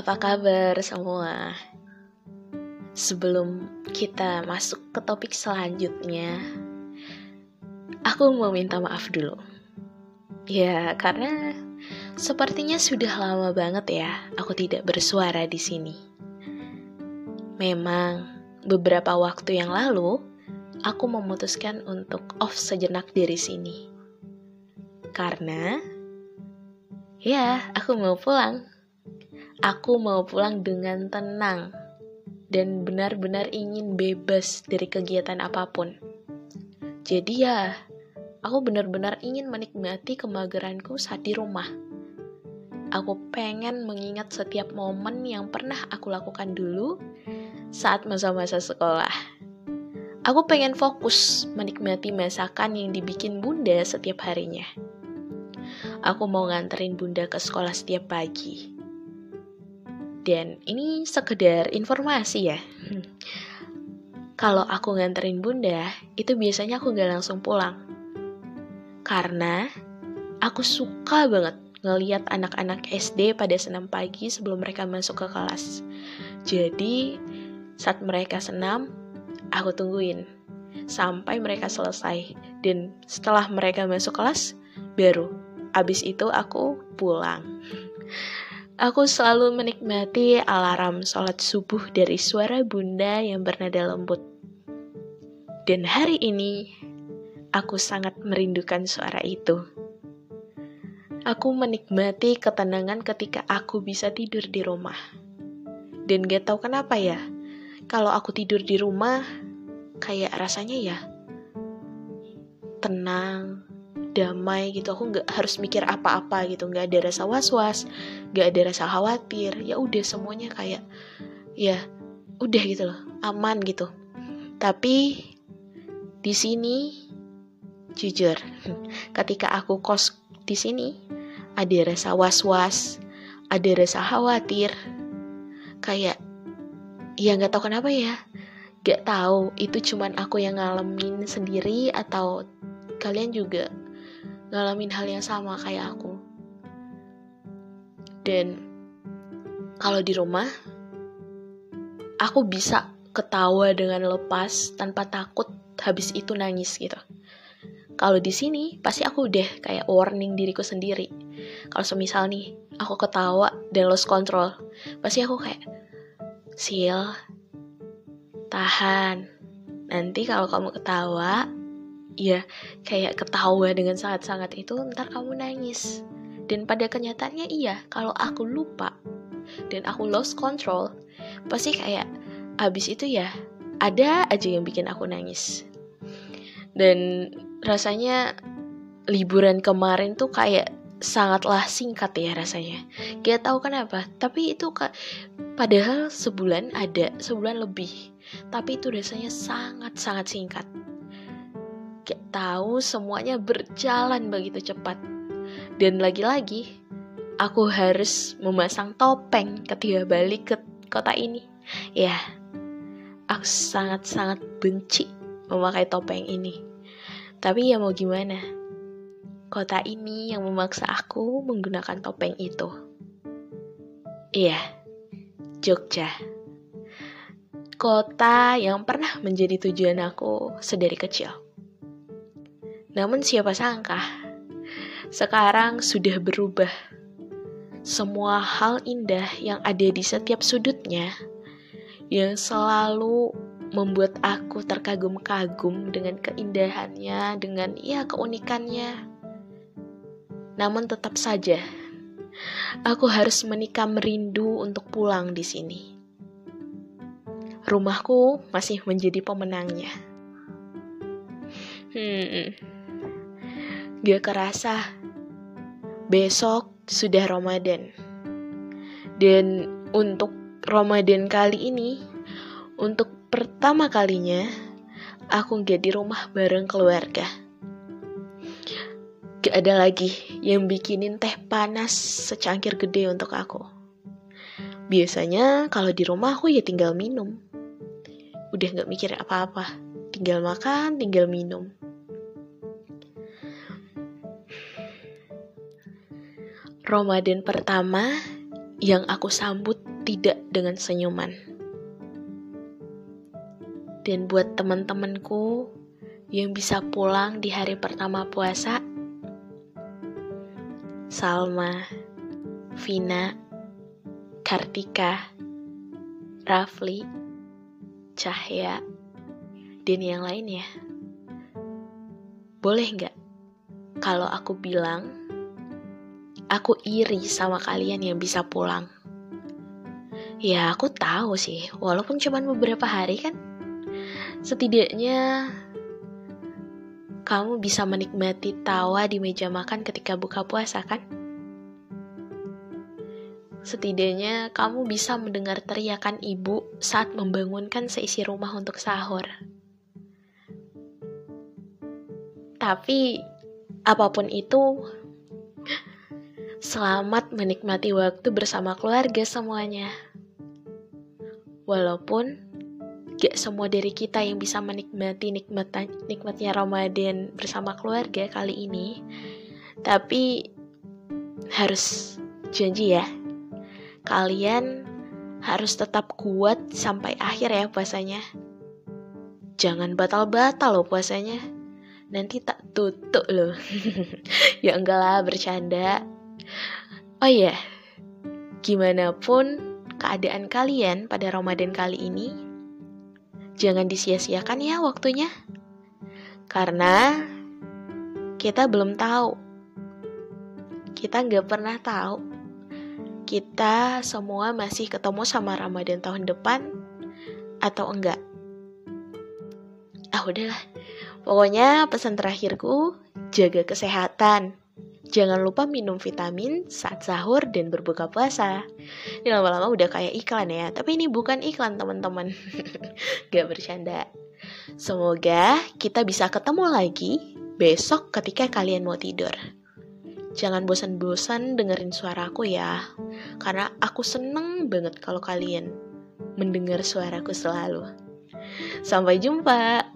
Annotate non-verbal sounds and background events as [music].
apa kabar semua? Sebelum kita masuk ke topik selanjutnya, aku mau minta maaf dulu. Ya, karena sepertinya sudah lama banget ya aku tidak bersuara di sini. Memang beberapa waktu yang lalu aku memutuskan untuk off sejenak dari sini. Karena ya, aku mau pulang. Aku mau pulang dengan tenang dan benar-benar ingin bebas dari kegiatan apa pun. Jadi ya, aku benar-benar ingin menikmati kemageranku saat di rumah. Aku pengen mengingat setiap momen yang pernah aku lakukan dulu saat masa-masa sekolah. Aku pengen fokus menikmati masakan yang dibikin bunda setiap harinya. Aku mau nganterin bunda ke sekolah setiap pagi dan ini sekedar informasi ya. Hmm. Kalau aku nganterin bunda, itu biasanya aku gak langsung pulang. Karena aku suka banget ngeliat anak-anak SD pada senam pagi sebelum mereka masuk ke kelas. Jadi, saat mereka senam, aku tungguin sampai mereka selesai. Dan setelah mereka masuk kelas, baru abis itu aku pulang. Aku selalu menikmati alarm sholat subuh dari suara bunda yang bernada lembut. Dan hari ini, aku sangat merindukan suara itu. Aku menikmati ketenangan ketika aku bisa tidur di rumah. Dan gak tau kenapa ya, kalau aku tidur di rumah, kayak rasanya ya tenang, damai gitu. Aku nggak harus mikir apa-apa gitu. Nggak ada rasa was-was nggak ada rasa khawatir. Ya udah semuanya kayak ya udah gitu loh aman gitu. Tapi di sini jujur [laughs] ketika aku kos di sini ada rasa was-was ada rasa khawatir. Kayak ya nggak tahu kenapa ya nggak tahu. Itu cuman aku yang ngalamin sendiri atau kalian juga ngalamin hal yang sama kayak aku. Dan kalau di rumah, aku bisa ketawa dengan lepas tanpa takut habis itu nangis gitu. Kalau di sini pasti aku udah kayak warning diriku sendiri. Kalau semisal nih aku ketawa dan lost control, pasti aku kayak sil tahan. Nanti kalau kamu ketawa, ya kayak ketawa dengan sangat-sangat itu ntar kamu nangis dan pada kenyataannya iya kalau aku lupa dan aku lost control pasti kayak abis itu ya ada aja yang bikin aku nangis dan rasanya liburan kemarin tuh kayak sangatlah singkat ya rasanya. Gak tahu kenapa, tapi itu kak padahal sebulan ada, sebulan lebih. Tapi itu rasanya sangat-sangat singkat kayak tahu semuanya berjalan begitu cepat. Dan lagi-lagi, aku harus memasang topeng ketika balik ke kota ini. Ya, aku sangat-sangat benci memakai topeng ini. Tapi ya mau gimana? Kota ini yang memaksa aku menggunakan topeng itu. Iya, Jogja. Kota yang pernah menjadi tujuan aku sedari kecil. Namun siapa sangka, sekarang sudah berubah. Semua hal indah yang ada di setiap sudutnya, yang selalu membuat aku terkagum-kagum dengan keindahannya, dengan ya keunikannya. Namun tetap saja, aku harus menikam rindu untuk pulang di sini. Rumahku masih menjadi pemenangnya. Hmm, Gak kerasa, besok sudah Ramadan. Dan untuk Ramadan kali ini, untuk pertama kalinya, aku gak di rumah bareng keluarga. Gak ada lagi yang bikinin teh panas secangkir gede untuk aku. Biasanya kalau di rumah aku ya tinggal minum. Udah gak mikir apa-apa. Tinggal makan, tinggal minum. Ramadan pertama yang aku sambut tidak dengan senyuman. Dan buat teman-temanku yang bisa pulang di hari pertama puasa, Salma, Vina, Kartika, Rafli, Cahya, dan yang lainnya. Boleh nggak kalau aku bilang aku iri sama kalian yang bisa pulang? Ya aku tahu sih, walaupun cuma beberapa hari kan, setidaknya kamu bisa menikmati tawa di meja makan ketika buka puasa kan? Setidaknya kamu bisa mendengar teriakan ibu saat membangunkan seisi rumah untuk sahur. Tapi, apa pun itu, selamat menikmati waktu bersama keluarga semuanya. Walaupun gak semua dari kita yang bisa menikmati nikmat nikmatnya Ramadan bersama keluarga kali ini, tapi harus janji ya kalian harus tetap kuat sampai akhir ya puasanya. Jangan batal-batal loh puasanya. Nanti tak tutup loh. [laughs] ya enggak lah, bercanda. Oh iya, gimana pun keadaan kalian pada Ramadan kali ini, jangan disia-siakan ya waktunya. Karena kita belum tahu. Kita nggak pernah tahu kita semua masih ketemu sama Ramadan tahun depan atau enggak. Ah udahlah, pokoknya pesan terakhirku, jaga kesehatan. Jangan lupa minum vitamin saat sahur dan berbuka puasa. Ini lama-lama udah kayak iklan ya, tapi ini bukan iklan teman-teman. [laughs] Gak bercanda. Semoga kita bisa ketemu lagi besok ketika kalian mau tidur. Jangan bosan-bosan dengerin suaraku ya, karena aku seneng banget kalau kalian mendengar suaraku selalu. Sampai jumpa.